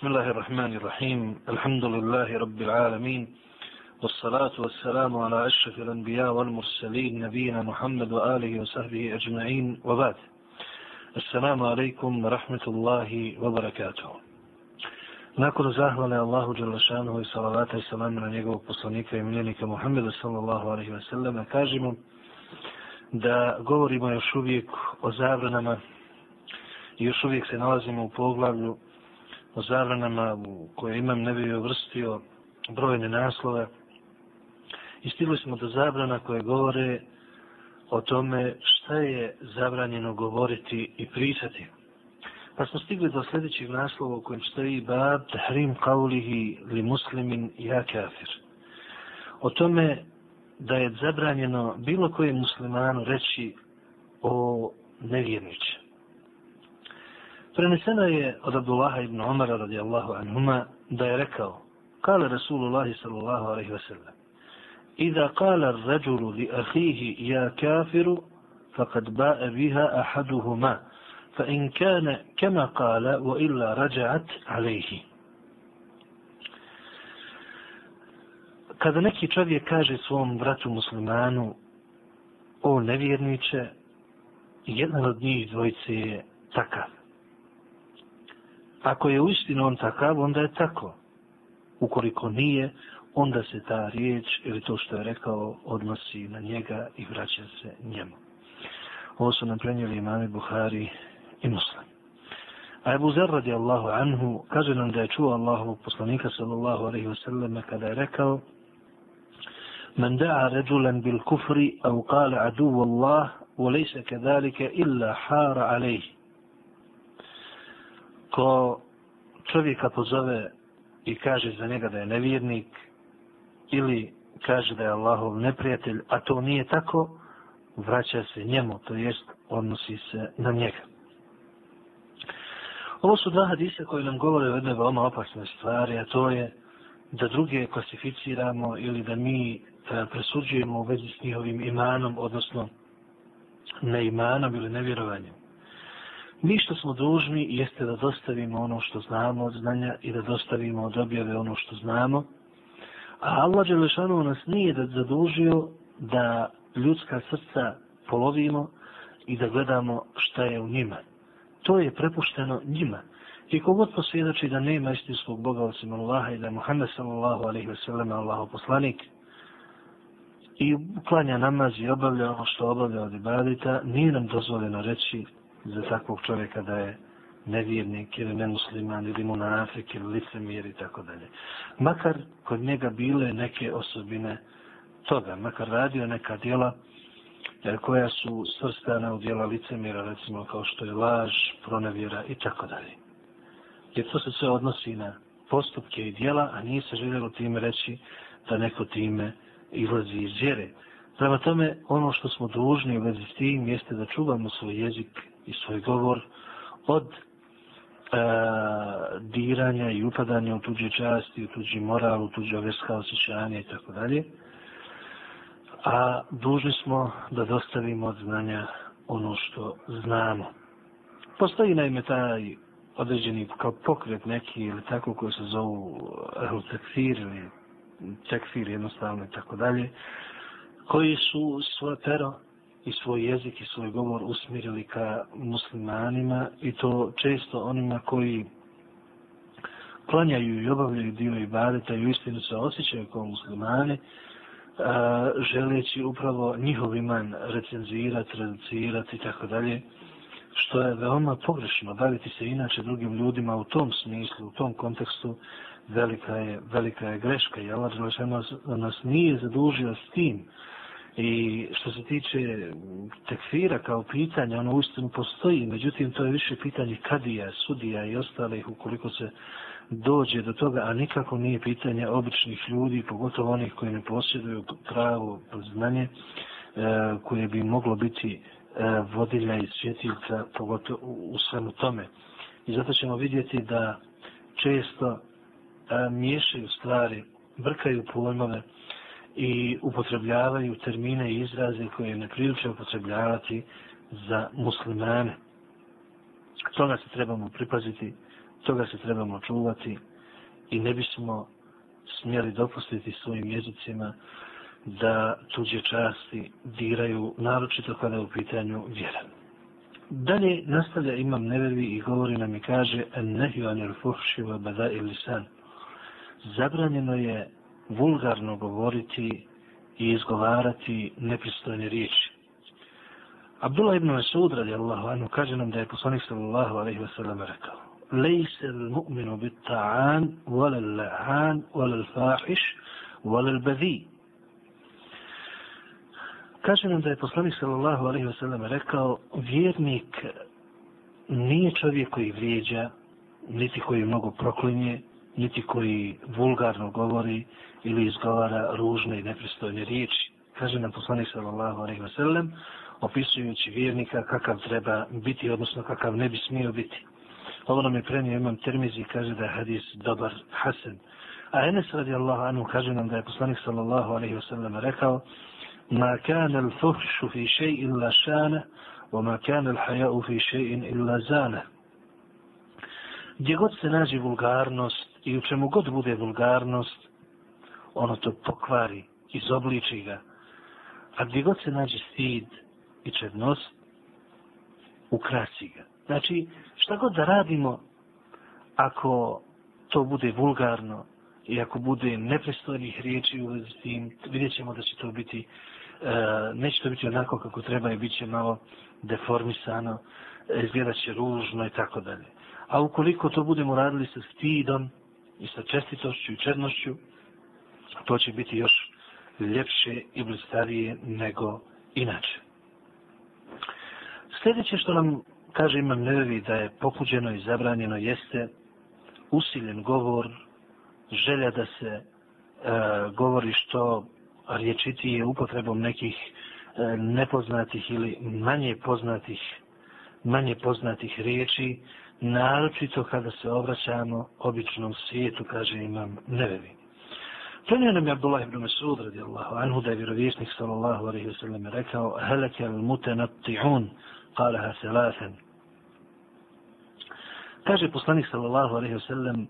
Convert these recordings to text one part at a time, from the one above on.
بسم الله الرحمن الرحيم الحمد لله رب العالمين والصلاة والسلام على أشرف الأنبياء والمرسلين نبينا محمد وآله وصحبه أجمعين وبعد السلام عليكم ورحمة الله وبركاته Nakon zahvale Allahu Đalašanu i salavata i salama na njegovog poslanika i miljenika Muhammeda sallallahu alaihi wa sallam, kažemo da govorimo još uvijek o zabranama i još uvijek se nalazimo u poglavlju o zabranama koje imam ne bi uvrstio brojne naslove i stigli smo do zabrana koje govore o tome šta je zabranjeno govoriti i pričati. Pa smo stigli do sljedećeg naslova u kojem stoji bab tahrim kaulihi li muslimin ja kafir. O tome da je zabranjeno bilo kojem muslimanu reći o nevjerniče. Preneseno je od Abdullaha ibn Umara radijallahu anhuma da je rekao Kale Rasulullah sallallahu alaihi wasallam إذا قال الرجل لأخيه يا كافر فقد باء بها أحدهما فإن كان كما قال وإلا رجعت عليه Kada neki čovjek kaže svom bratu muslimanu o nevjerniče, jedan od njih dvojice je takav. Ako je uistinu on takav, onda je tako. Ukoliko nije, onda se ta riječ ili to što je rekao odnosi na njega i vraća se njemu. Ovo su nam prenijeli imami Buhari i Muslim. A Ebu Zer radijallahu anhu kaže nam da je čuo Allahovog poslanika sallallahu alaihi wa sallam kada je rekao من دعا رجلا بالكفر أو قال عدو الله وليس كذلك إلا حار عليه ko čovjeka pozove i kaže za njega da je nevjernik ili kaže da je Allahov neprijatelj, a to nije tako, vraća se njemu, to jest odnosi se na njega. Ovo su dva hadisa koji nam govore o jednoj veoma opasnoj stvari, a to je da druge klasificiramo ili da mi e, presuđujemo u vezi s njihovim imanom, odnosno neimanom ili nevjerovanjem. Mi što smo dužni jeste da dostavimo ono što znamo od znanja i da dostavimo od objave ono što znamo. A Allah Đelešanu nas nije da zadužio da ljudska srca polovimo i da gledamo šta je u njima. To je prepušteno njima. I kogod posvjedoči da nema istinskog Boga osim Allaha i da je Muhammed sallallahu alaihi ve sellem Allaho poslanik i klanja namaz i obavlja ono što obavlja od ibadita, nije nam dozvoljeno reći za takvog čovjeka da je nevjernik ili nemusliman ili monafik ili licemir i tako dalje. Makar kod njega bile neke osobine toga, makar radio neka djela jer koja su svrstana u djela licemira, recimo kao što je laž, pronevjera i tako dalje. Jer to se sve odnosi na postupke i djela, a nije se željelo time reći da neko time izlazi iz vjere. Prema tome, ono što smo dužni u vezi s tim jeste da čuvamo svoj jezik i svoj govor od e, diranja i upadanja u tuđe časti, u tuđi moral, u tuđe veska osjećanja i tako dalje. A dužni smo da dostavimo od znanja ono što znamo. Postoji naime taj određeni kao pokret neki ili tako koji se zovu ehl tekfir ili tekfir jednostavno i tako dalje, koji su svoje pero i svoj jezik i svoj govor usmirili ka muslimanima i to često onima koji klanjaju i obavljaju dio ibadeta i u istinu se osjećaju kao muslimani, a, želeći upravo njihov iman recenzirati, reducirati i tako dalje, što je veoma pogrešno. Baviti se inače drugim ljudima u tom smislu, u tom kontekstu, velika je, velika je greška. I Allah nas, nas nije zadužio s tim, I što se tiče tekfira kao pitanja, ono uistinu postoji, međutim to je više pitanje kadija, sudija i ostalih ukoliko se dođe do toga, a nikako nije pitanje običnih ljudi, pogotovo onih koji ne posjeduju pravo znanje, e, koje bi moglo biti e, vodilja i svjetilca, pogotovo u, u svemu tome. I zato ćemo vidjeti da često e, miješaju stvari, brkaju pojmove, i upotrebljavaju termine i izraze koje ne priliče upotrebljavati za muslimane. Toga se trebamo pripaziti toga se trebamo čuvati i ne bismo smjeli dopustiti svojim jezicima da tuđe časti diraju, naročito kada je u pitanju vjera. Dalje nastavlja imam nevevi i govori nam i kaže en nehi anil fuhši wa bada lisan. Zabranjeno je vulgarno govoriti i izgovarati nepristojne riječi. Abdullah ibn Masud radijallahu anhu kaže nam da je poslanik sallallahu alaihi wa sallam rekao Lejse l-mu'minu bit ta'an, wala l-la'an, wala l-fahiš, wala l-badhi. Kaže nam da je poslanik sallallahu alaihi wa sallam rekao vjernik nije čovjek koji vrijeđa, niti koji mnogo proklinje, niti koji vulgarno govori ili izgovara ružne i nepristojne riječi. Kaže nam poslanik sallallahu alaihi wasallam, opisujući vjernika kakav treba biti, odnosno kakav ne bi smio biti. Ovo nam je prenio imam termizi, kaže da je hadis dobar, hasen. A Enes radijallahu anhu kaže nam da je poslanik sallallahu alaihi wasallam rekao Ma kana al-fuhšu fi šej illa šana, wa ma kana al-haja'u fi šejin illa zana. Gdje god se nađe vulgarnost i u čemu god bude vulgarnost, ono to pokvari, izobliči ga. A gdje god se nađe stid, i čednost, ukrasi ga. Znači, šta god da radimo, ako to bude vulgarno i ako bude nepristojnih riječi u vezi s tim, vidjet ćemo da će to biti, e, neće to biti onako kako treba i bit će malo deformisano, e, izgledat će ružno i tako dalje. A ukoliko to budemo radili sa stidom i sa čestitošću i čednošću, to će biti još ljepše i blistarije nego inače. Sljedeće što nam kaže imam nevevi da je pokuđeno i zabranjeno jeste usiljen govor, želja da se e, govori što riječitije upotrebom nekih e, nepoznatih ili manje poznatih manje poznatih riječi, naročito kada se obraćamo običnom svijetu, kaže imam nevevi. Prenio nam je Abdullah ibn Mesud, radijallahu anhu, da je vjerovjesnik, sallallahu alaihi wa sallam, rekao, Heleke al mutenatihun, kale selasen. Kaže poslanik, sallallahu alaihi wa sallam,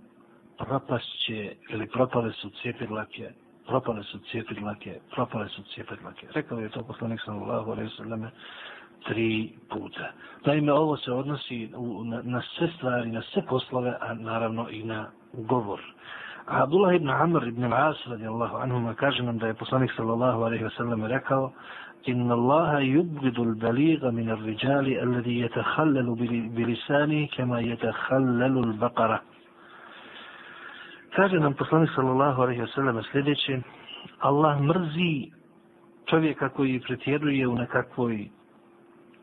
propašće, ili propale su cijepidlake, propale su cijepidlake, propale su cijepidlake. Rekao je to poslanik, sallallahu alaihi wa sallam, tri puta. Naime, ovo se odnosi u, na, na sve stvari, na sve poslove, a naravno i na govor. A Abdullah ibn Amr ibn al-As radijallahu anhuma kaže nam da je poslanik sallallahu alejhi ve sellem rekao إن الله يبغض البليغ من الرجال الذي يتخلل بلسانه كما يتخلل البقرة Kaže nam poslanik sallallahu alaihi wasallam sljedeće, Allah mrzi čovjeka koji pretjeruje u nekakvoj uh,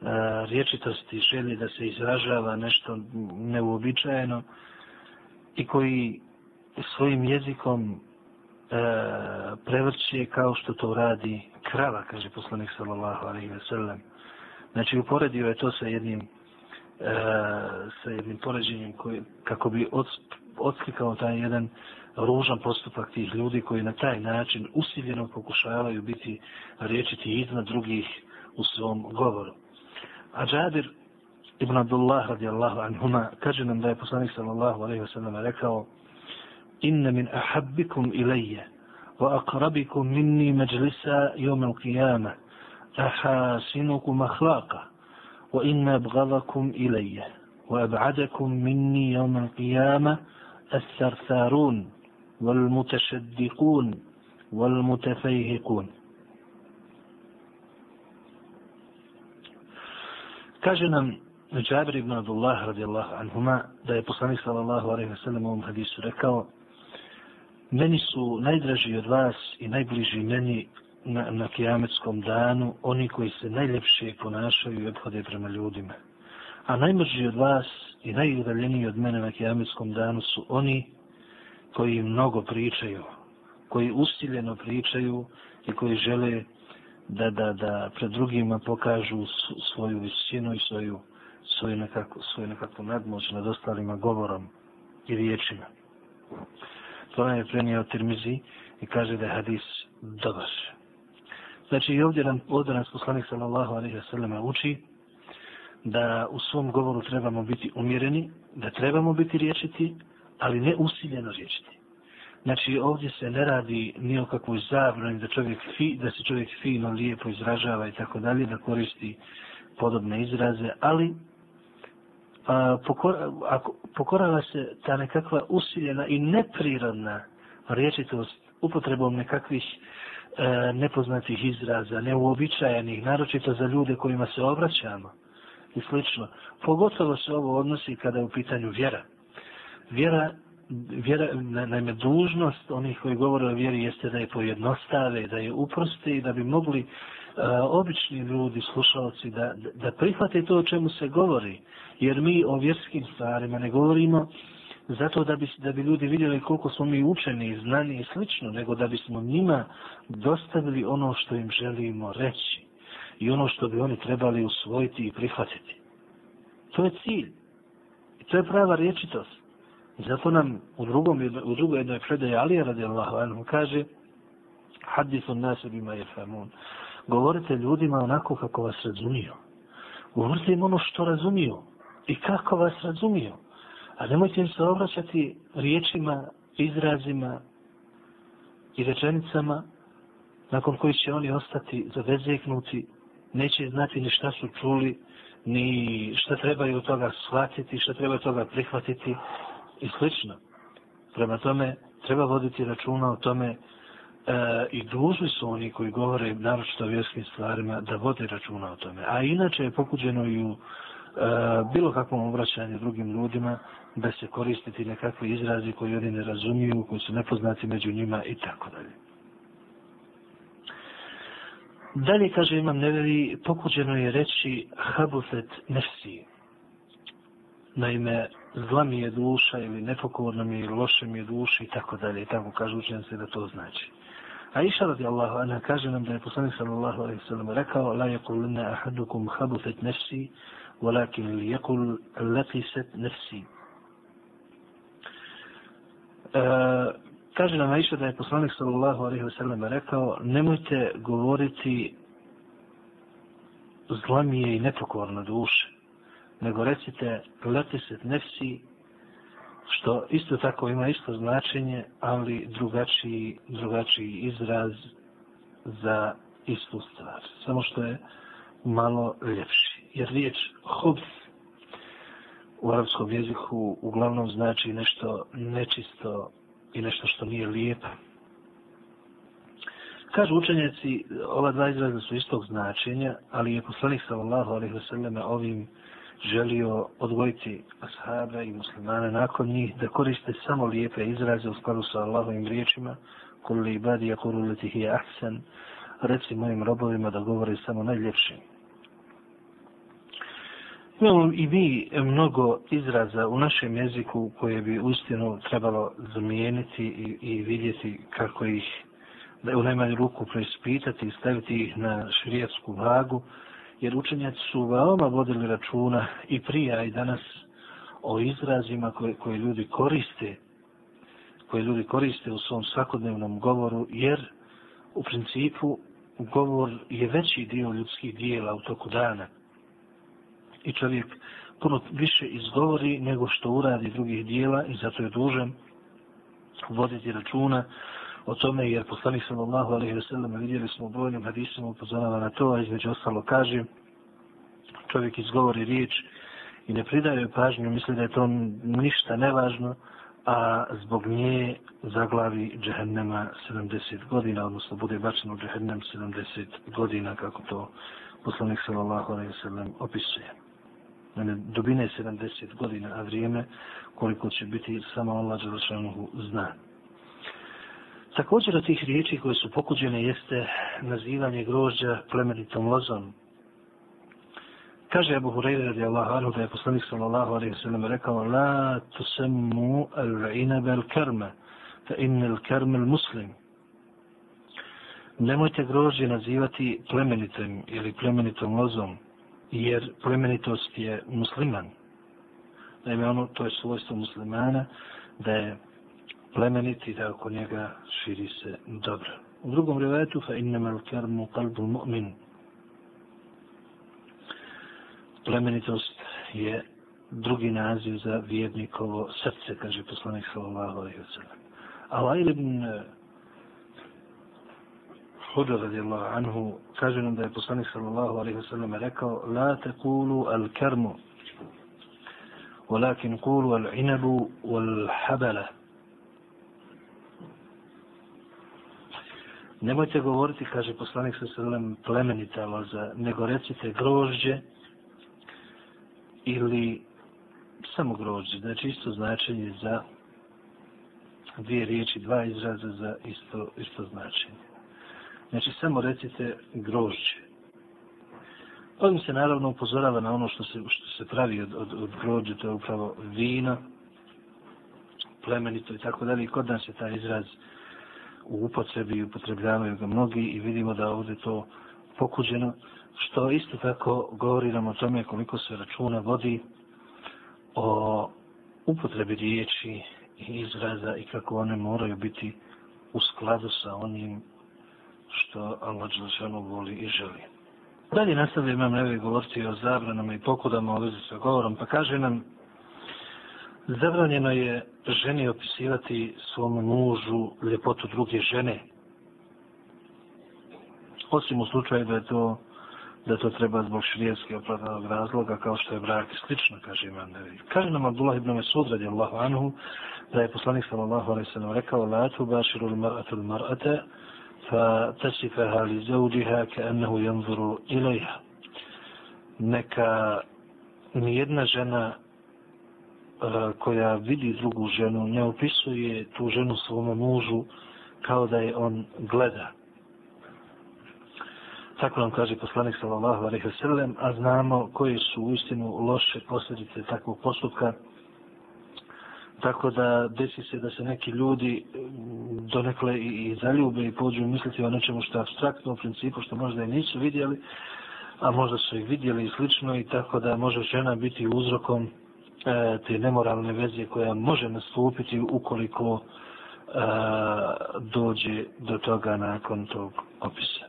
E, riječitosti, želi da se izražava nešto neuobičajeno i koji svojim jezikom e, prevrće kao što to radi krava, kaže poslanik sallallahu alaihi ve sellem. Znači, uporedio je to sa jednim e, sa jednim poređenjem koji, kako bi od, odslikao taj jedan ružan postupak tih ljudi koji na taj način usiljeno pokušavaju biti riječiti iznad drugih u svom govoru. A Džabir ibn Abdullah radijallahu anhuma kaže nam da je poslanik sallallahu alaihi wasallam rekao Inna min ahabbikum ilaje wa aqrabikum minni majlisa yom al qiyama ahasinukum ahlaqa wa inna abgadakum ilaje wa abadakum minni yom al qiyama الثرثارون wal والمتفيهقون Kaže nam Džabir ibn Abdullah radijallahu anhuma da je poslanik sallallahu alaihi wa sallam u ovom hadisu rekao meni su najdraži od vas i najbliži meni na, na kijametskom danu oni koji se najljepše ponašaju i obhode prema ljudima. A najmrži od vas i najudaljeniji od mene na kijametskom danu su oni koji mnogo pričaju, koji ustiljeno pričaju i koji žele da, da, da pred drugima pokažu svoju visinu i svoju, svoju, nekako, svoju nekakvu nadmoć nad ostalima govorom i riječima. To je prenio Tirmizi i kaže da je hadis dobar. Znači i ovdje nam, ovdje nas poslanik sallallahu alaihi wa sallam uči da u svom govoru trebamo biti umjereni, da trebamo biti riječiti, ali ne usiljeno riječiti. Znači ovdje se ne radi ni o kakvoj zabrani da, čovjek fi, da se čovjek fino, lijepo izražava i tako dalje, da koristi podobne izraze, ali a, pokora, ako, pokorava se ta nekakva usiljena i neprirodna riječitost upotrebom nekakvih e, nepoznatih izraza, neuobičajenih, naročito za ljude kojima se obraćamo i slično. Pogotovo se ovo odnosi kada je u pitanju vjera. Vjera, vjera naime, dužnost onih koji govore o vjeri jeste da je pojednostave, da je uproste i da bi mogli uh, obični ljudi, slušalci, da, da prihvate to o čemu se govori. Jer mi o vjerskim stvarima ne govorimo zato da bi, da bi ljudi vidjeli koliko smo mi učeni, znani i slično, nego da bismo njima dostavili ono što im želimo reći i ono što bi oni trebali usvojiti i prihvatiti. To je cilj. I to je prava riječitost. I zato nam u drugom, u drugoj jednoj predaji Alija radijallahu anhu kaže hadisu nasu bima je. Govorite ljudima onako kako vas razumiju. Govorite im ono što razumiju i kako vas razumiju. A nemojte im se obraćati riječima, izrazima i rečenicama nakon koji će oni ostati zavezeknuti, neće znati ni šta su čuli, ni šta trebaju od toga shvatiti, šta treba od toga prihvatiti i slično. Prema tome, treba voditi računa o tome e, i dužni su oni koji govore naročito o vjerskim stvarima da vode računa o tome. A inače je pokuđeno i u e, bilo kakvom obraćanju drugim ljudima da se koristiti nekakve izrazi koji oni ne razumiju, koji su nepoznati među njima i tako dalje. Dalje, kaže imam neveri, pokuđeno je reći habufet nefsi. Naime, zla mi je duša ili nepokorna mi je loše mi je duša i tako dalje. Tako kaže učenci da to znači. A iša radi Allahu, anha kaže nam da je poslanik sallallahu alaihi sallam rekao la yakulunna ahadukum habutet nefsi walakin li yakul lakiset nefsi. E, kaže nam Aisha da je poslanik sallallahu alaihi wa sallam rekao nemojte govoriti zlamije i nepokorne duše nego recite letiset nefsi što isto tako ima isto značenje ali drugačiji, drugačiji izraz za istu stvar samo što je malo ljepši jer riječ hobs u arabskom jeziku uglavnom znači nešto nečisto i nešto što nije lijepo. Kažu učenjaci, ova dva izraza su istog značenja, ali je poslanik sallallahu alaihi wa sallam ovim želio odvojiti ashaba i muslimane nakon njih da koriste samo lijepe izraze u skladu sa Allahovim riječima kul li ibadi ja kuru ahsan reci mojim robovima da govore samo najljepšim Imamo i mi mnogo izraza u našem jeziku koje bi ustinu trebalo zamijeniti i, i vidjeti kako ih da u najmanju ruku preispitati i staviti ih na širijatsku vagu, jer učenjaci su veoma vodili računa i prija i danas o izrazima koje, koje ljudi koriste koje ljudi koriste u svom svakodnevnom govoru, jer u principu govor je veći dio ljudskih dijela u toku dana. I čovjek puno više izgovori nego što uradi drugih dijela i zato je dužan voditi računa o tome jer poslanik sallallahu alejhi wa sallam vidjeli smo u brojnim hadisima upozorava na to a između ostalo kaže čovjek izgovori riječ i ne pridaje pažnju misli da je to ništa nevažno a zbog nje zaglavi džehennema 70 godina odnosno bude bačen u džehennem 70 godina kako to poslanik sallallahu alejhi ve opisuje Mene dubine 70 godina, a vrijeme koliko će biti samo Allah Đelšanuhu zna. Također od tih riječi koje su pokuđene jeste nazivanje grožđa plemenitom lozom. Kaže Abu Hurajra radi Allah anhu da je poslanik sallallahu alaihi sallam rekao La tusemmu al-inabe al-karma fa inna al-karma al-muslim. Nemojte grožđe nazivati plemenitem ili plemenitom lozom jer plemenitost je musliman. Naime, ono, to je svojstvo muslimana, da je plemeniti da oko njega širi se dobro. U drugom rivajetu fa inna mal karmu qalbu mu'min. Plemenitost je drugi naziv za vjernikovo srce, kaže poslanik sallallahu alejhi ve sellem. Alajl ibn Hudra radijallahu anhu kaže nam da je poslanik sallallahu alejhi ve sellem rekao: "La taqulu al-karmu, walakin qulu al-inabu wal-habala." Nemojte govoriti, kaže poslanik sa sredlem, plemenita loza, nego recite grožđe ili samo grožđe, znači isto značenje za dvije riječi, dva izraza za isto, isto značenje. Znači samo recite grožđe. Ovim se naravno upozorava na ono što se, što se pravi od, od, od grođe, to je upravo vino, plemenito i tako dalje. I kod nas je taj izraz u upotrebi i upotrebljavaju ga mnogi i vidimo da ovdje to pokuđeno, što isto tako govori nam o tome koliko se računa vodi o upotrebi riječi i izraza i kako one moraju biti u skladu sa onim što Allah Đelešanu voli i želi. Dalje nastavlja imam nevi govoriti o zabranama i pokudama u vezi sa govorom, pa kaže nam Zabranjeno je ženi opisivati svom mužu ljepotu druge žene. Osim u slučaju da je to da to treba zbog širijetske opravdanog razloga, kao što je brak i slično, kaže Imam Nevi. Kaže nam Abdullah ibn Mesud, radi Allahu anhu, da je poslanik sallallahu alaihi sallam rekao, la tu baširu li mar'atu li mar'ate, fa tasifaha li zauđiha ke ennehu janzuru ilaiha. Neka nijedna žena koja vidi drugu ženu ne opisuje tu ženu svome mužu kao da je on gleda. Tako nam kaže poslanik sallallahu alejhi ve sellem, a znamo koje su u istinu loše posljedice takvog postupka Tako da desi se da se neki ljudi mm, donekle i, i zaljube i pođu misliti o nečemu što je abstraktno u principu, što možda i nisu vidjeli, a možda su ih vidjeli i slično i tako da može žena biti uzrokom e, te nemoralne veze koja može nastupiti ukoliko e, dođe do toga nakon tog opisa.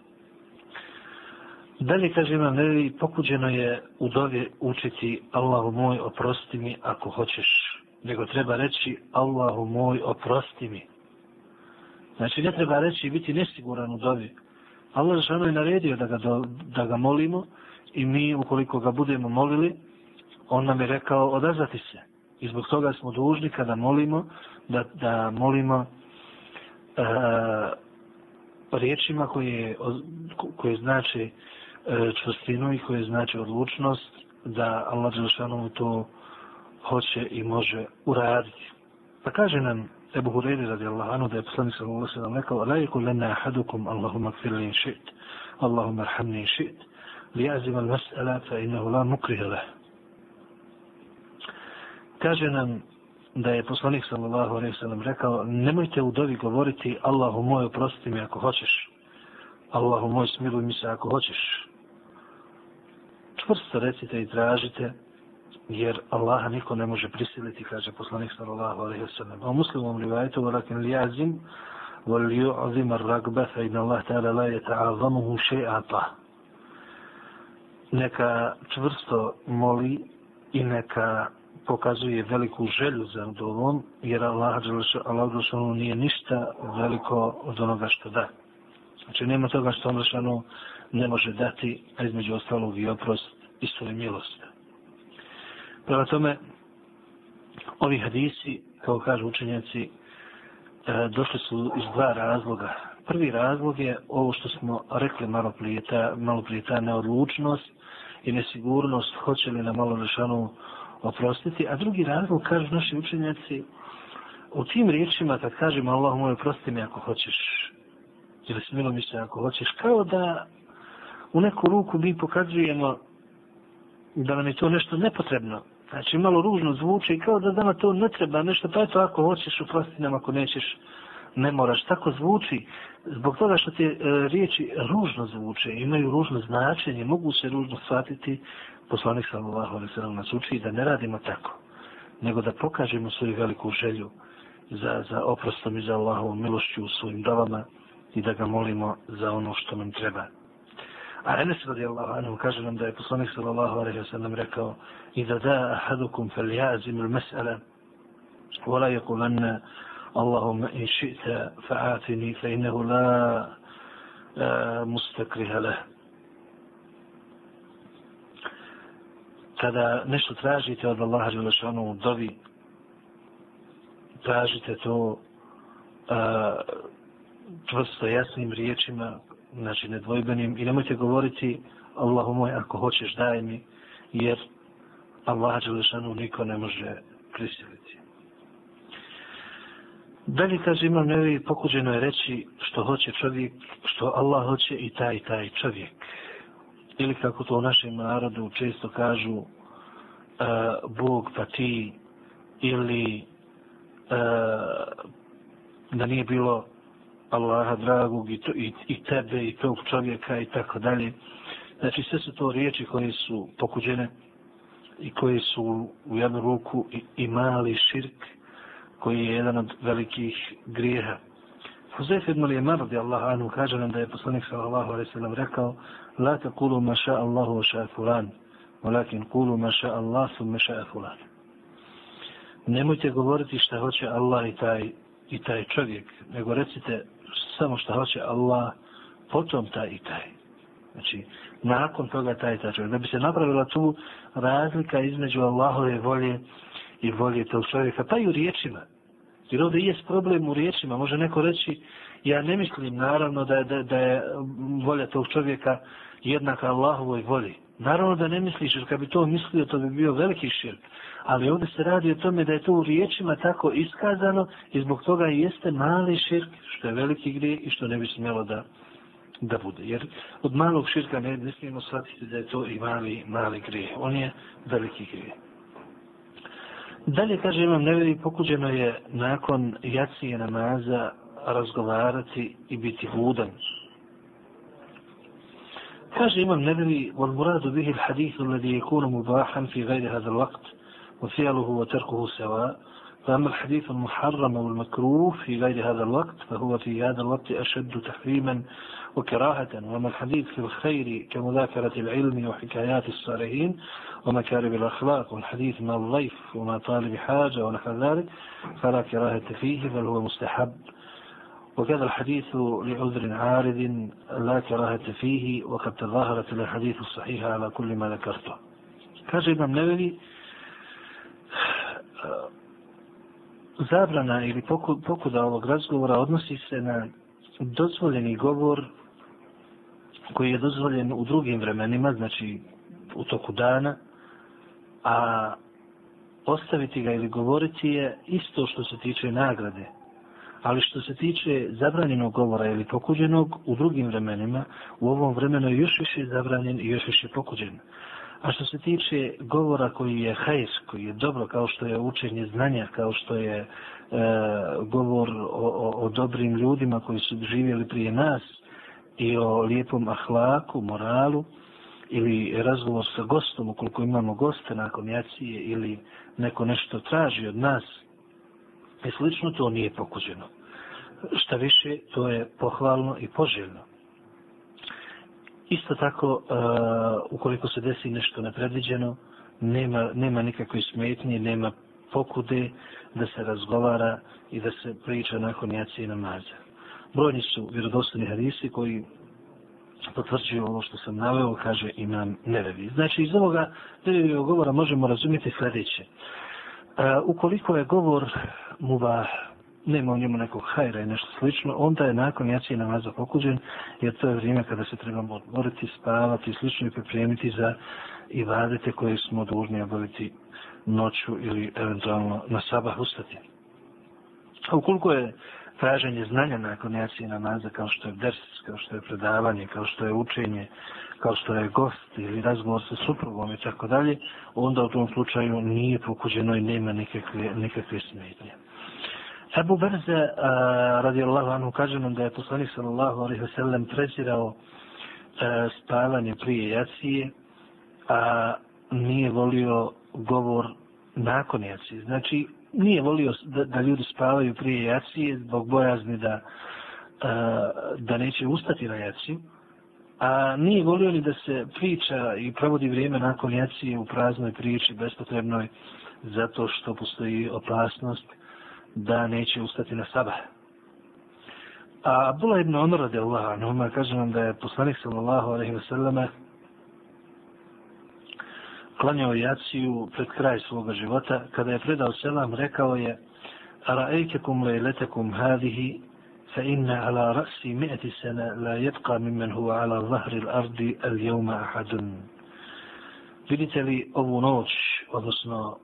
Dalje kaže imam, ne, pokuđeno je u dovi učiti Allahu moj oprosti mi ako hoćeš nego treba reći Allahu moj oprosti mi. Znači ne treba reći biti nesiguran u dovi. Allah žano je naredio da ga, do, da ga molimo i mi ukoliko ga budemo molili, on nam je rekao odazvati se. I zbog toga smo dužni kada molimo da, da molimo e, riječima koje, koje znači e, čvrstinu i koje znači odlučnost da Allah Đelšanovu to hoće i može uraditi. Pa kaže nam Ebu Hureyri radi Allah da je poslanik sa Allah sallam rekao La yakul lana ahadukum Allahumma kfir li in šit Allahumma arhamni in šit li azim al mas'ala fa innahu la mukriha lah. Kaže nam da je poslanik sallallahu alejhi ve sellem rekao nemojte u dovi govoriti Allahu moj oprosti mi ako hoćeš Allahu moj smiluj mi se ako hoćeš čvrsto recite i tražite jer Allaha niko ne može prisiliti, kaže poslanik sallallahu alejhi ve sellem. A muslimom rivajetu, walakin li azim, wal yu'zim ar-ragba, fa inna Allah ta'ala la yata'azamuhu shay'ata. Neka čvrsto moli i neka pokazuje veliku želju za dovom, jer Allah, Allah Đelšanu nije ništa veliko od onoga što da. Znači nema toga što on ne može dati, a između ostalog i oprost i svoje milosti. Prema tome, ovi hadisi, kao kažu učenjaci, e, došli su iz dva razloga. Prvi razlog je ovo što smo rekli malo prije, ta, malo prije ta neodlučnost i nesigurnost, hoće li na malo rešanu oprostiti. A drugi razlog, kažu naši učenjaci, u tim riječima kad kažemo Allah moj oprosti mi ako hoćeš, ili smilo ako hoćeš, kao da u neku ruku mi pokazujemo da nam je to nešto nepotrebno, Znači, malo ružno zvuči i kao da nama to ne treba nešto, pa eto, ako hoćeš, oprosti nam, ako nećeš, ne moraš. Tako zvuči, zbog toga što te e, riječi ružno zvuče, imaju ružno značenje, mogu se ružno shvatiti, poslanik sallallahu alaihi sallam nas uči da ne radimo tako, nego da pokažemo svoju veliku želju za, za oprostom i za Allahovom milošću u svojim davama i da ga molimo za ono što nam treba. A Enes radijallahu anhu kaže nam da je poslanik sallallahu alaihi wa sallam rekao i da da ahadukum fel jazim il mes'ala ولا يقولن اللهم إن شئت فآتني فإنه لا mustakriha leh. Kada nešto tražite od Allaha Đelešanu u dovi, tražite to a, prosto jasnim riječima, znači nedvojbenim, i nemojte govoriti Allahu moj, ako hoćeš daj mi, jer Allah Đelešanu niko ne može prisiliti. Dalje kaže imam nevi pokuđeno je reći što hoće čovjek, što Allah hoće i taj i taj čovjek. Ili kako to u našem narodu često kažu uh, Bog pa ti ili uh, da nije bilo Allaha dragog i, to, i, i tebe i tog čovjeka i tako dalje. Znači sve su to riječi koje su pokuđene i koje su u jednu ruku i, i mali širk koji je jedan od velikih grijeha. Huzayf ibn Lijemar radi Allah anhu kaže nam da je poslanik sallallahu alaihi sallam rekao La te kulu ma ša Allahu wa ša fulan walakin kulu ma ša Allah su ma ša fulan Nemojte govoriti šta hoće Allah i taj, i taj čovjek, nego recite samo šta hoće Allah, potom taj i taj. Znači, nakon toga taj i taj čovjek. Da bi se napravila tu razlika između Allahove volje i volje tog čovjeka, pa i u riječima. Jer ovdje je problem u riječima. Može neko reći, ja ne mislim naravno da, da, da je volja tog čovjeka jednaka Allahovoj volji. Naravno da ne misliš, jer kad bi to mislio, to bi bio veliki širk. Ali ovdje se radi o tome da je to u riječima tako iskazano i zbog toga jeste mali širk, što je veliki grije i što ne bi smjelo da, da bude. Jer od malog širka ne, ne smijemo shvatiti da je to i mali, mali grije. On je veliki grije. Dalje, kaže Imam Neveri, pokuđeno je nakon jacije namaza razgovarati i biti hudan. Kaže Imam Neveri, والمراد به الحديث الذي يكون مباحا في غير هذا الوقت وفعله وتركه سواء فأما الحديث المحرم والمكروه في غير هذا الوقت فهو في هذا الوقت أشد تحريما وكراهة وما الحديث في الخير كمذاكرة العلم وحكايات الصالحين ومكارم الأخلاق والحديث من الضيف وما طالب حاجة ونحو ذلك فلا كراهة فيه بل هو مستحب. وكذا الحديث لعذر عارض لا كراهة فيه وقد تظاهرت الحديث الصحيح على كل ما ذكرته. كاجة إمام نبوي zabrana ili pokuda ovog razgovora odnosi se na dozvoljeni govor koji je dozvoljen u drugim vremenima, znači u toku dana, a ostaviti ga ili govoriti je isto što se tiče nagrade. Ali što se tiče zabranjenog govora ili pokuđenog u drugim vremenima, u ovom vremenu je još više zabranjen i još više pokuđen. A što se tiče govora koji je hajs, koji je dobro, kao što je učenje znanja, kao što je e, govor o, o, o dobrim ljudima koji su živjeli prije nas i o lijepom ahlaku, moralu, ili razgovor sa gostom, ukoliko imamo goste nakon jacije, ili neko nešto traži od nas, i slično to nije pokuđeno. Šta više, to je pohvalno i poželjno. Isto tako, uh, ukoliko se desi nešto nepredviđeno, nema, nema nikakve smetnje, nema pokude da se razgovara i da se priča nakon jacije i namaza. Brojni su vjerodostojni hadisi koji potvrđuju ovo što sam naveo, kaže imam nevevi. Znači, iz ovoga nevevijog govora možemo razumjeti sljedeće. Uh, ukoliko je govor mubah, nema u njemu nekog hajra i nešto slično, onda je nakon jacije namaza pokuđen, jer to je vrijeme kada se trebamo odmoriti, spavati i slično i pripremiti za i vadete koje smo dužni obaviti noću ili eventualno na sabah ustati. A ukoliko je traženje znanja nakon jacije namaza, kao što je ders, kao što je predavanje, kao što je učenje, kao što je gost ili razgovor sa suprugom i tako dalje, onda u tom slučaju nije pokuđeno i nema nikakve, nikakve smetnje. Abu Berze, eh, radijallahu anhu, kaže nam da je poslanik sallallahu alaihi wasallam prezirao a, spavanje prije jacije, a nije volio govor nakon jacije. Znači, nije volio da, da ljudi spavaju prije jacije zbog bojazni da, a, da neće ustati na jaciju. A nije volio ni da se priča i provodi vrijeme nakon jacije u praznoj priči, bespotrebnoj, zato što postoji opasnost da neće ustati na sabah. A Abdullah ibn Umar radi Allah, no, kaže nam da je poslanik sallallahu alaihi wa sallame klanjao jaciju pred kraj svoga života, kada je predao selam, rekao je Ara'ejkekum lejletekum hadihi, fa inna ala rasi mi'ati sana la jedka mimmen huwa ala zahri l'ardi al jevma ahadun. Vidite li ovu noć, odnosno,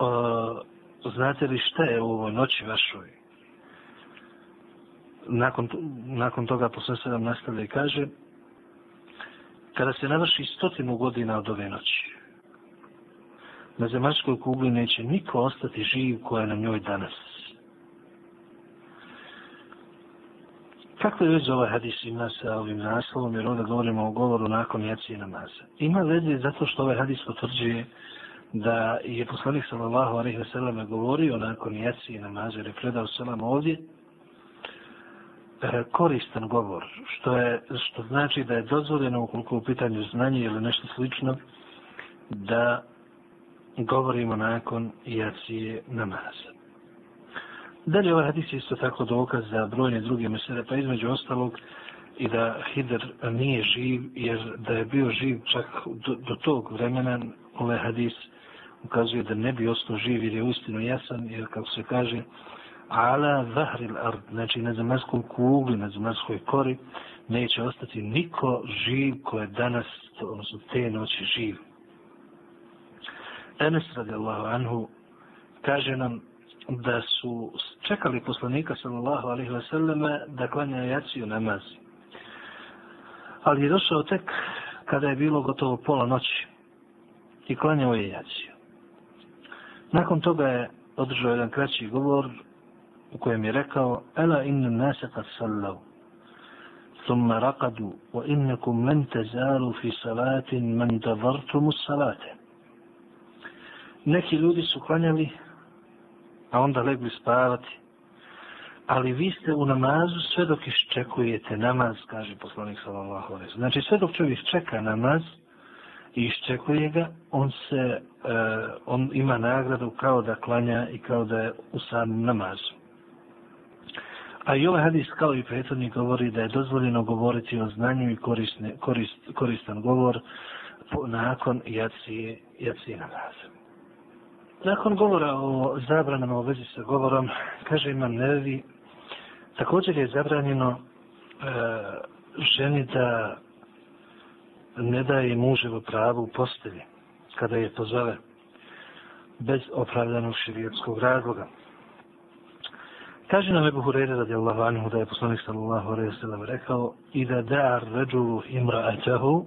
uh, znate li šta je u ovoj noći vašoj? Nakon, nakon toga posle sedam nastavlja i kaže, kada se navrši stotinu godina od ove noći. Na zemaljskoj kugli neće niko ostati živ koja je na njoj danas. Kako je veze ovaj hadis ima sa ovim naslovom, jer onda govorimo o govoru nakon jacije namaza? Ima veze zato što ovaj hadis potvrđuje da je poslanik sallallahu alaihi wa sallam govorio nakon jacije namaza, jer je predao salam ovdje, e, koristan govor, što, je, što znači da je dozvoljeno ukoliko u pitanju znanje ili nešto slično, da govorimo nakon jacije namaza. Dalje ovaj hadis isto tako dokaz za brojne druge mesele, pa između ostalog i da Hidr nije živ, jer da je bio živ čak do, do tog vremena, ovaj hadis ukazuje da ne bi ostao živ jer je ustino jasan, jer kako se kaže, ala zahril ard, znači na zemaljskom kugli, na zemaljskoj kori, neće ostati niko živ ko je danas, odnosno te noći živ. Enes radijallahu anhu kaže nam da su čekali poslanika sallallahu alaihi wa sallam da klanja jaciju namaz. Ali je došao tek kada je bilo gotovo pola noći i klanjao je jaciju. Nakon toga je održao jedan kraći govor u kojem je rekao Ela inna nase kad sallav thumma raqadu wa innakum lan tazalu fi salatin man tavartumu salate. Neki ljudi su klanjali a onda legli spavati. Ali vi ste u namazu sve dok iščekujete namaz kaže poslanik sallallahu alejhi znači sve dok čovjek čeka namaz i iščekuje ga on se E, on ima nagradu kao da klanja i kao da je u samom namazu A i ovaj hadis kao i prethodni govori da je dozvoljeno govoriti o znanju i korisne, korist, koristan govor po, nakon jacije, jacije namaza. Nakon govora o zabranama u vezi sa govorom, kaže imam nevi, također je zabranjeno e, ženi da ne daje muževo pravu u postelji kada je pozove bez opravdanog širijetskog razloga. Kaže nam Ebu Hureyre radijallahu anhu da je poslanik sallallahu alaihi sallam rekao i da da'ar ređulu imra'atahu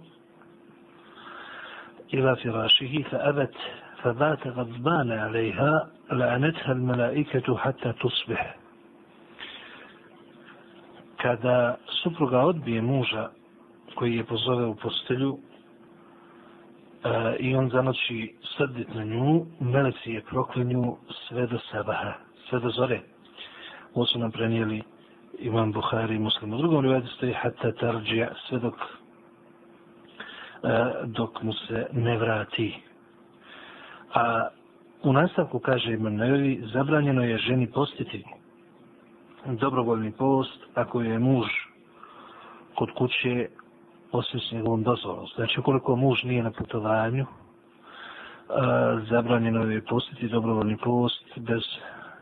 ila firašihi fa abet fa bata gadbane alaiha la'anetha al-malaiketu hatta tusbih. Kada supruga odbije muža koji je pozove u postelju e, i on zanoći srdit na nju, meleci je proklinju sve do sabaha, sve do zore. Ovo su nam prenijeli Imam Buhari i Muslim. U drugom rivajetu stoji hatta tarđija sve dok, e, dok mu se ne vrati. A u nastavku kaže Imam Nevi, zabranjeno je ženi postiti dobrovoljni post ako je muž kod kuće osim s njegovom dozvolom. Znači, ukoliko muž nije na putovanju, e, zabranjeno je postiti dobrovoljni post bez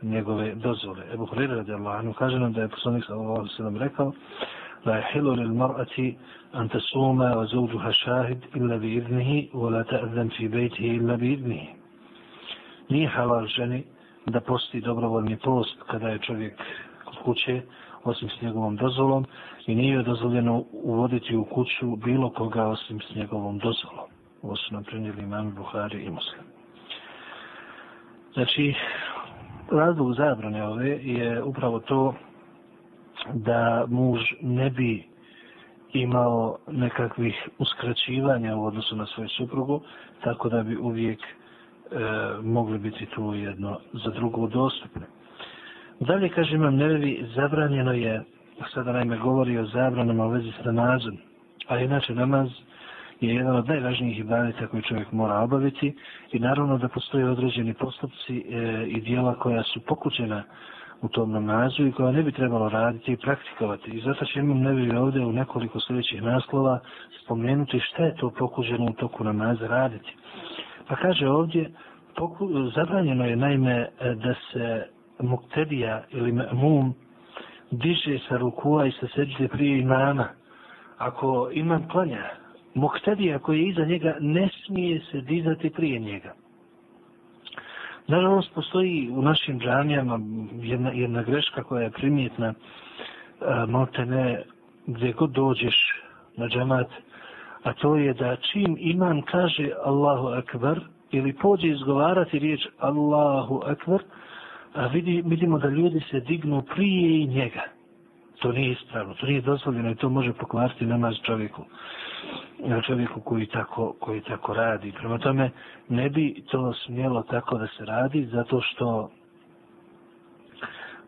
njegove dozvole. Ebu Hureyre radijallahu anhu kaže nam da je poslanik sallallahu alaihi sallam rekao la je lil mar'ati an tasuma wa zawjuha shahid illa bi idnihi wa la ta'zan fi bejtihi illa bi idnihi. Nije halal ženi da posti dobrovoljni post kada je čovjek kod kuće osim s njegovom dozvolom i nije joj dozvoljeno uvoditi u kuću bilo koga osim s njegovom dozvolom. Ovo su nam prenijeli imam Buhari i Muslim. Znači, razlog zabrane ove je upravo to da muž ne bi imao nekakvih uskraćivanja u odnosu na svoju suprugu, tako da bi uvijek e, mogli biti tu jedno za drugo dostupne. Dalje, kaže imam nevi, zabranjeno je sada naime govori o zabranama u vezi s namazom. A inače namaz je jedan od najvažnijih ibadeta koji čovjek mora obaviti i naravno da postoje određeni postupci e, i dijela koja su pokućena u tom namazu i koja ne bi trebalo raditi i praktikovati. I zato će imam nevi ovdje u nekoliko sljedećih naslova spomenuti šta je to pokuđeno u toku namaza raditi. Pa kaže ovdje, poku, zabranjeno je naime e, da se muktedija ili mum diže sa rukua i sa seđde prije imama. Ako imam klanja, muktadija koji je iza njega ne smije se dizati prije njega. Nažalost, postoji u našim džamijama jedna, jedna greška koja je primjetna, e, malte ne, gdje god dođeš na džamat, a to je da čim imam kaže Allahu akbar, ili pođe izgovarati riječ Allahu akbar, a vidi, vidimo da ljudi se dignu prije i njega. To nije ispravno, to nije dozvoljeno i to može pokvariti namaz čovjeku čovjeku koji tako, koji tako radi. Prema tome, ne bi to smjelo tako da se radi, zato što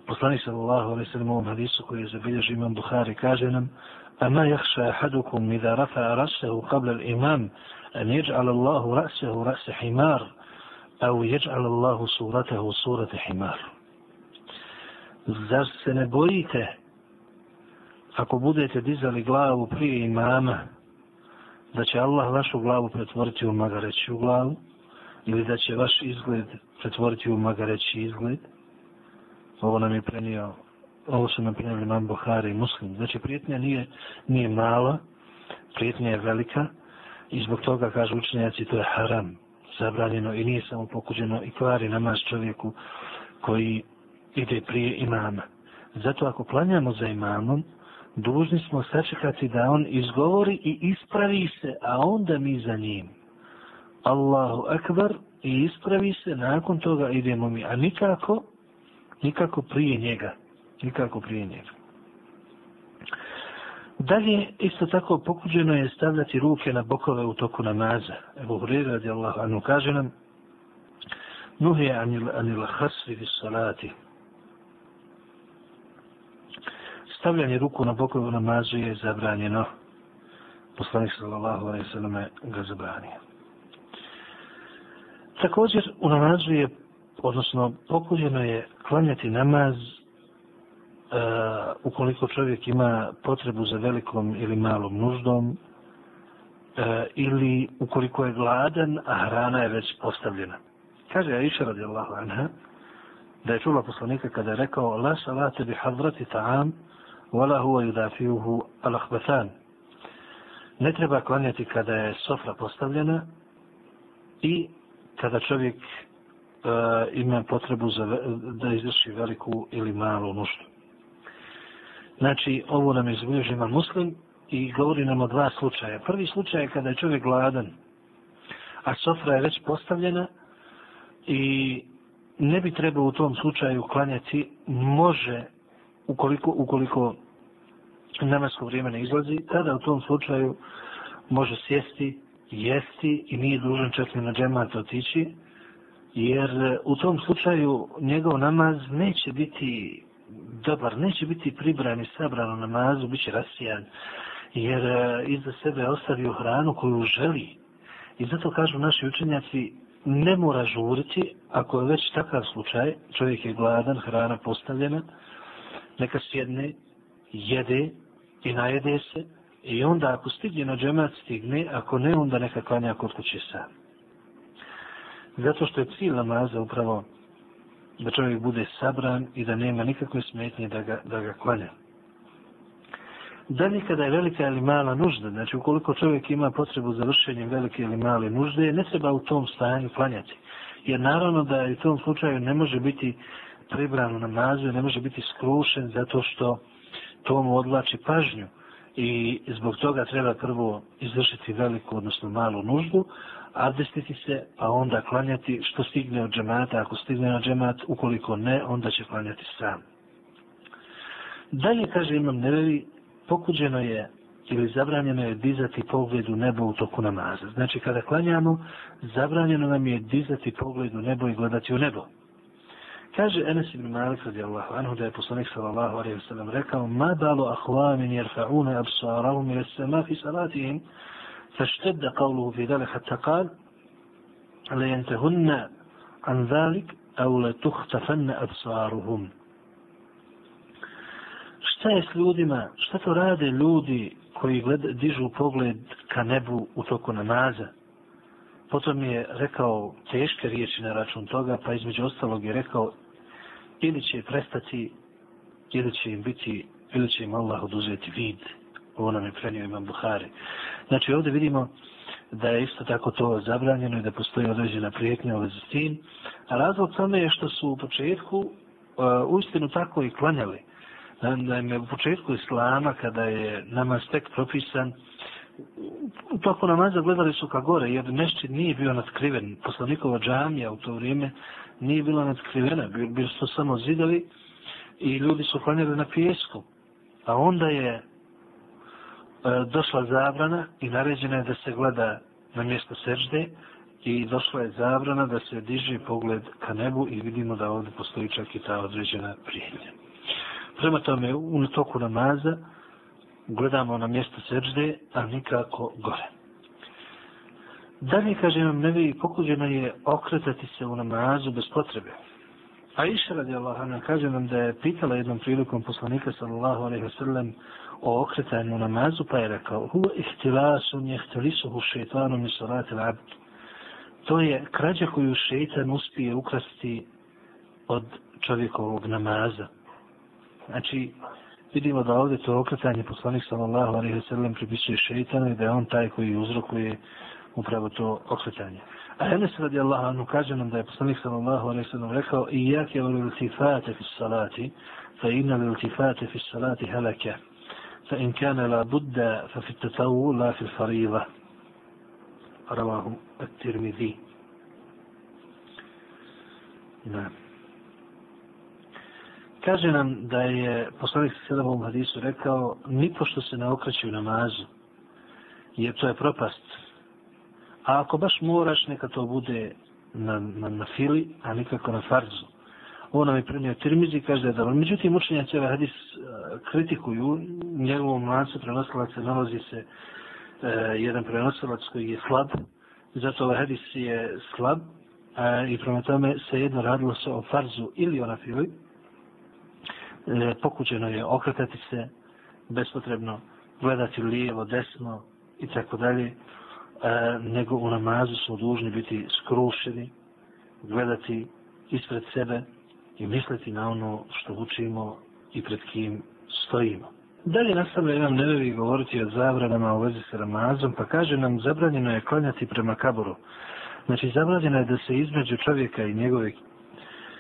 poslani sallallahu alaihi sallam u ovom hadisu koji je zabilježi imam Buhari kaže nam أما يخشى أحدكم إذا رفع رأسه قبل الإمام أن يجعل الله رأسه رأس حمار Au jeđal Allahu suratehu surate himar. Zar se ne bojite ako budete dizali glavu prije imama da će Allah vašu glavu pretvoriti u magareću glavu ili da će vaš izgled pretvoriti u magareći izgled? Ovo nam je prenio ovo su nam prenio imam Buhari i Muslim. Znači prijetnja nije, nije mala prijetnja je velika i zbog toga kažu učenjaci to je haram zabranjeno i nije samo pokuđeno i kvari namaz čovjeku koji ide prije imama. Zato ako planjamo za imamom, dužni smo sačekati da on izgovori i ispravi se, a onda mi za njim. Allahu akbar i ispravi se, nakon toga idemo mi, a nikako, nikako prije njega. Nikako prije njega. Dalje, isto tako pokuđeno je stavljati ruke na bokove u toku namaza. Evo Hurri radi Allah, anu kaže nam, Nuhi anil, anil hasvi vis salati stavljanje ruku na bokove u namazu je zabranjeno. Poslanik sallallahu alaihi sallam ga zabranio. Također u namazu je, odnosno pokuđeno je klanjati namaz uh, ukoliko čovjek ima potrebu za velikom ili malom nuždom uh, ili ukoliko je gladan, a hrana je već postavljena. Kaže Aisha radijallahu anha da je čula poslanika kada je rekao la salate bi hadrati ta'am wala huwa yudafiuhu al-akhbathan. Ne treba klanjati kada je sofra postavljena i kada čovjek uh, ima potrebu za, da izvrši veliku ili malu nuždu. Znači, ovo nam je zbilježima muslim i govori nam o dva slučaja. Prvi slučaj je kada je čovjek gladan, a sofra je već postavljena i ne bi trebao u tom slučaju klanjati, može ukoliko, ukoliko namasko vrijeme ne izlazi, tada u tom slučaju može sjesti, jesti i nije dužan čak ni na džemat otići, jer u tom slučaju njegov namaz neće biti dobar, neće biti pribran i sabran u namazu, bit će rasijan, jer e, iza sebe ostavio hranu koju želi. I zato kažu naši učenjaci, ne mora žuriti, ako je već takav slučaj, čovjek je gladan, hrana postavljena, neka sjedne, jede i najede se i onda ako stigne na džemat stigne, ako ne onda neka klanja kod kuće sam. Zato što je cilj namaza upravo da čovjek bude sabran i da nema nikakve smetnje da ga, da ga klanja. Dalje kada je velika ili mala nužda, znači ukoliko čovjek ima potrebu za vršenjem velike ili male nužde, ne treba u tom stanju klanjati. Jer naravno da u tom slučaju ne može biti pribran u namazu, ne može biti skrušen zato što to mu odlači pažnju i zbog toga treba prvo izvršiti veliku, odnosno malu nuždu, abdestiti se, a onda klanjati što stigne od džemata, ako stigne na džemat, ukoliko ne, onda će klanjati sam. Dalje, kaže imam nevevi, pokuđeno je ili zabranjeno je dizati pogled u nebo u toku namaza. Znači, kada klanjamo, zabranjeno nam je dizati pogled u nebo i gledati u nebo. Kaže Enes ibn Malik radijallahu anhu da je poslanik sallallahu alaihi wa sallam rekao ma balu ahvamin jerfa'una absarahum ila sama fi salatihim فاشتد قوله في ذلك حتى قال لينتهن عن ذلك أو لتختفن أبصارهم šta je s ljudima, šta to rade ljudi koji gled, dižu pogled ka nebu u toku namaza? Potom je rekao teške riječi na račun toga, pa između ostalog je rekao ili će prestati, ili će im biti, ili će im Allah oduzeti vid. Ovo nam je prenio imam Buhari. Znači ovdje vidimo da je isto tako to zabranjeno i da postoji određena prijetnja u s tim. A razlog tome je što su u početku uh, uistinu tako i klanjali. Naime, u početku islama, kada je namaz tek propisan, u toku namaza gledali su ka gore, jer mešći nije bio nadkriven. Poslanikova džamija u to vrijeme nije bila nadkrivena, bili su samo zidovi i ljudi su klanjali na pijesku. A onda je E, došla zabrana i naređena je da se gleda na mjesto sežde i došla je zabrana da se diže pogled ka nebu i vidimo da ovdje postoji čak i ta određena prijednja. Prema tome, u toku namaza gledamo na mjesto sežde, a nikako gore. Dalje, kaže nam, nevi pokuđeno je okretati se u namazu bez potrebe. A iša radi Allah, kaže nam da je pitala jednom prilikom poslanika sallallahu alaihi wasallam o okretanju namazu, pa je rekao, Huwa ihtilasun jehtilisuhu šeitanu mi salati l'abd. To je krađa koju šeitan uspije ukrasti od čovjekovog namaza. Znači, vidimo da ovdje to okretanje poslanik sallallahu alaihi wasallam pripisuje šeitanu i da je on taj koji uzrokuje upravo to okretanje. A Enes radi Allah anu kaže nam da je poslanik sallallahu alaihi sallam rekao i jak je iltifate fi salati fa inna li iltifate fi salati halaka fa in kane la budda fa fi tatavu la fi fariva ravahu at-tirmidhi. Naam. Kaže nam da je poslanik sada u hadisu rekao nipošto se ne okreće u namazu, jer to je propast. A ako baš moraš, neka to bude na, na, na fili, a nikako na farzu. Ovo nam je prenio Tirmizi, kaže da je dobro. Međutim, učenjaci ovaj hadis e, kritikuju, njegovom lancu prenosilaca nalazi se e, jedan prenosilac koji je slab, zato ovaj hadis je slab, e, i prema tome se jedno radilo se o farzu ili o na fili, e, pokuđeno je okretati se bespotrebno, gledati lijevo, desno i tako dalje, E, nego u namazu smo dužni biti skrušeni, gledati ispred sebe i misliti na ono što učimo i pred kim stojimo. Dalje nastavlja Imam nevevi govoriti o zabranama u vezi sa Ramazom, pa kaže nam zabranjeno je klanjati prema kaboru. Znači zabranjeno je da se između čovjeka i njegove...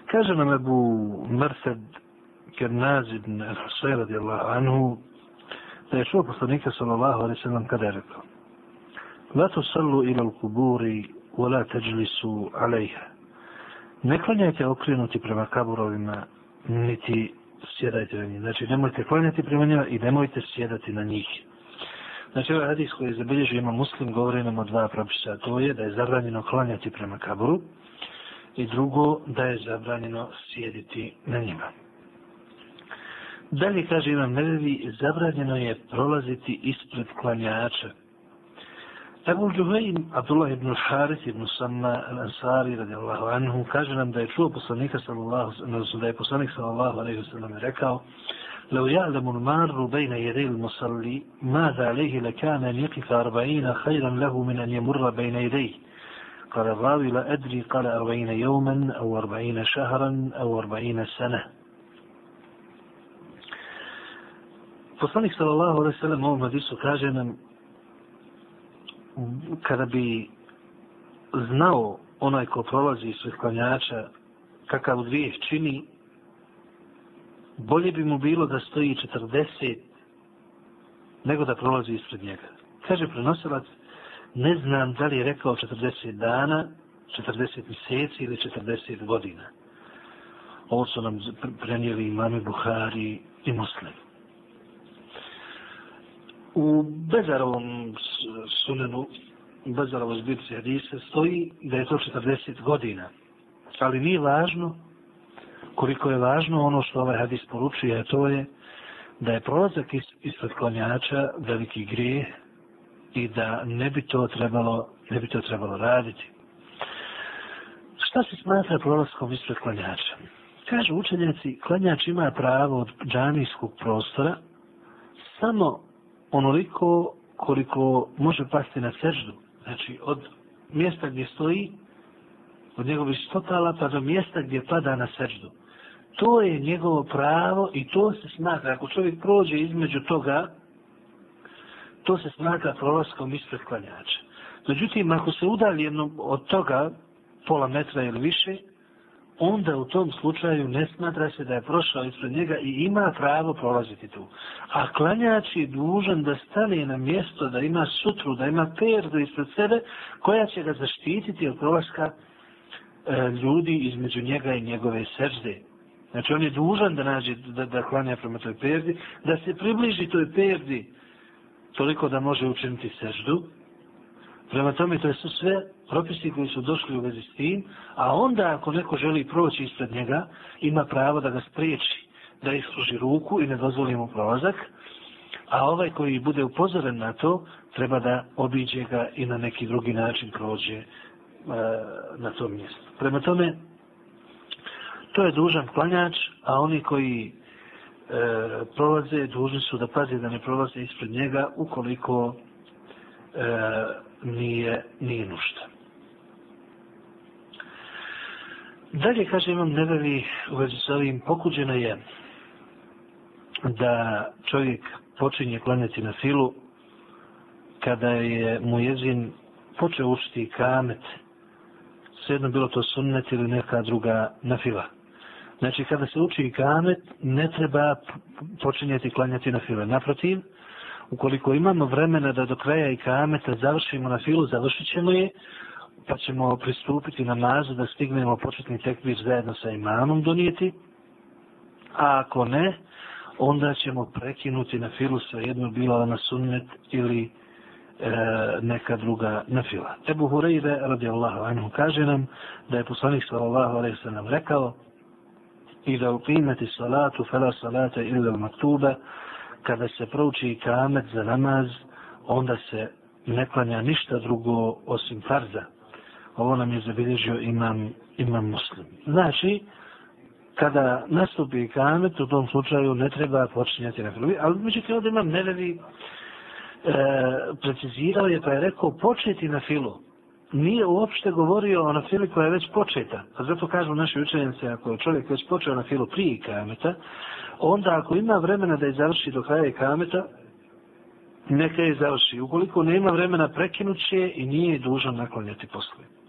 Kaže nam Ebu Mrsad Kernaz ibn Husayn radijallahu anhu da je čuo poslanika sallallahu alaihi sallam kada je rekao La tu sallu ila al-kuburi, wa la teđlisu alejha Ne klanjajte okrenuti prema kaburovima niti sjedajte na njih. Znači nemojte klanjati prema njima i nemojte sjedati na njih. Znači ovaj hadis koji je zabilježio ima muslim govori nam o dva propisa. To je da je zabranjeno klanjati prema kaburu i drugo da je zabranjeno sjediti na njima. Dalje kaže Imam Nevevi, zabranjeno je prolaziti ispred klanjača. Ebu Džuhajim, Abdullah ibn Haris ibn Samma al-Ansari radijallahu anhu, kaže nam da je čuo poslanika sallallahu, da je poslanik sallallahu alaihi sallam rekao, لو يعلم المار بين يدي المصلي ماذا عليه لكان أن يقف أربعين خيرا له من أن يمر بين يديه قال الراوي لا أدري قال أربعين يوما أو أربعين شهرا أو أربعين سنة Poslanik sallallahu alejhi ve sellem ovom hadisu kaže nam kada bi znao onaj ko prolazi iz klanjača kakav grijeh čini bolje bi mu bilo da stoji 40 nego da prolazi ispred njega. Kaže prenosilac, ne znam da li je rekao 40 dana, 40 mjeseci ili 40 godina. Ovo su nam prenijeli imami Buhari i muslimi. U Bezarovom sunenu, u Bezarovom zbirci hadisa, stoji da je to 40 godina. Ali nije važno koliko je važno ono što ovaj hadis poručuje, a to je da je prolazak ispred klanjača veliki grijeh i da ne bi to trebalo, ne bi to trebalo raditi. Šta se smatra prolazkom ispred klanjača? Kažu učenjaci, klanjač ima pravo od džanijskog prostora samo onoliko koliko može pasti na seždu. Znači, od mjesta gdje stoji, od njegovih stotala pa do mjesta gdje pada na seždu. To je njegovo pravo i to se smatra. Ako čovjek prođe između toga, to se smatra prolaskom ispred klanjača. Međutim, ako se udalji jednom od toga, pola metra ili više, onda u tom slučaju ne smatra se da je prošao ispred njega i ima pravo prolaziti tu. A klanjač je dužan da stane na mjesto, da ima sutru, da ima perdu ispred sebe, koja će ga zaštititi od prolaska e, ljudi između njega i njegove sežde. Znači on je dužan da nađe, da, da klanja prema toj perdi, da se približi toj perdi toliko da može učiniti seždu. Prema tome to su sve propisi koji su došli u vezi s tim, a onda ako neko želi proći ispred njega, ima pravo da ga spriječi, da isluži ruku i ne dozvoli mu prolazak, a ovaj koji bude upozoren na to, treba da obiđe ga i na neki drugi način prođe e, na tom mjestu. Prema tome, to je dužan klanjač, a oni koji e, prolaze, dužni su da pazi da ne prolaze ispred njega ukoliko e, nije, nije nužda. Dalje, kaže imam nebevi u vezi s ovim, pokuđeno je da čovjek počinje klanjati na filu kada je mu jezin počeo učiti kamet, svejedno bilo to sunnet ili neka druga na fila. Znači, kada se uči kamet, ne treba počinjati klanjati na file. Naprotiv, ukoliko imamo vremena da do kraja i kameta završimo na filu, završit ćemo je, pa ćemo pristupiti na nazu da stignemo početni tekbir zajedno sa imamom donijeti, a ako ne, onda ćemo prekinuti na filu sve jedno bilo na sunnet ili e, neka druga na fila. Ebu Hureyre radijallahu anhu kaže nam da je poslanik sallallahu alaihi sallam rekao i da upimati salatu fela salata ili maktuba kada se prouči kamet za namaz onda se ne klanja ništa drugo osim farza ovo nam je zabilježio imam, imam muslim. Znači, kada nastupi kamet, u tom slučaju ne treba počinjati na filu. Ali međutim, ovdje imam nevevi, e, precizirao je pa je rekao početi na filu. Nije uopšte govorio o nafili koja je već početa. A zato kažu naši učenjenci, ako je čovjek već počeo na filu prije kameta, onda ako ima vremena da je završi do kraja kameta, neka je završi. Ukoliko nema vremena, prekinut će i nije dužan naklanjati poslije.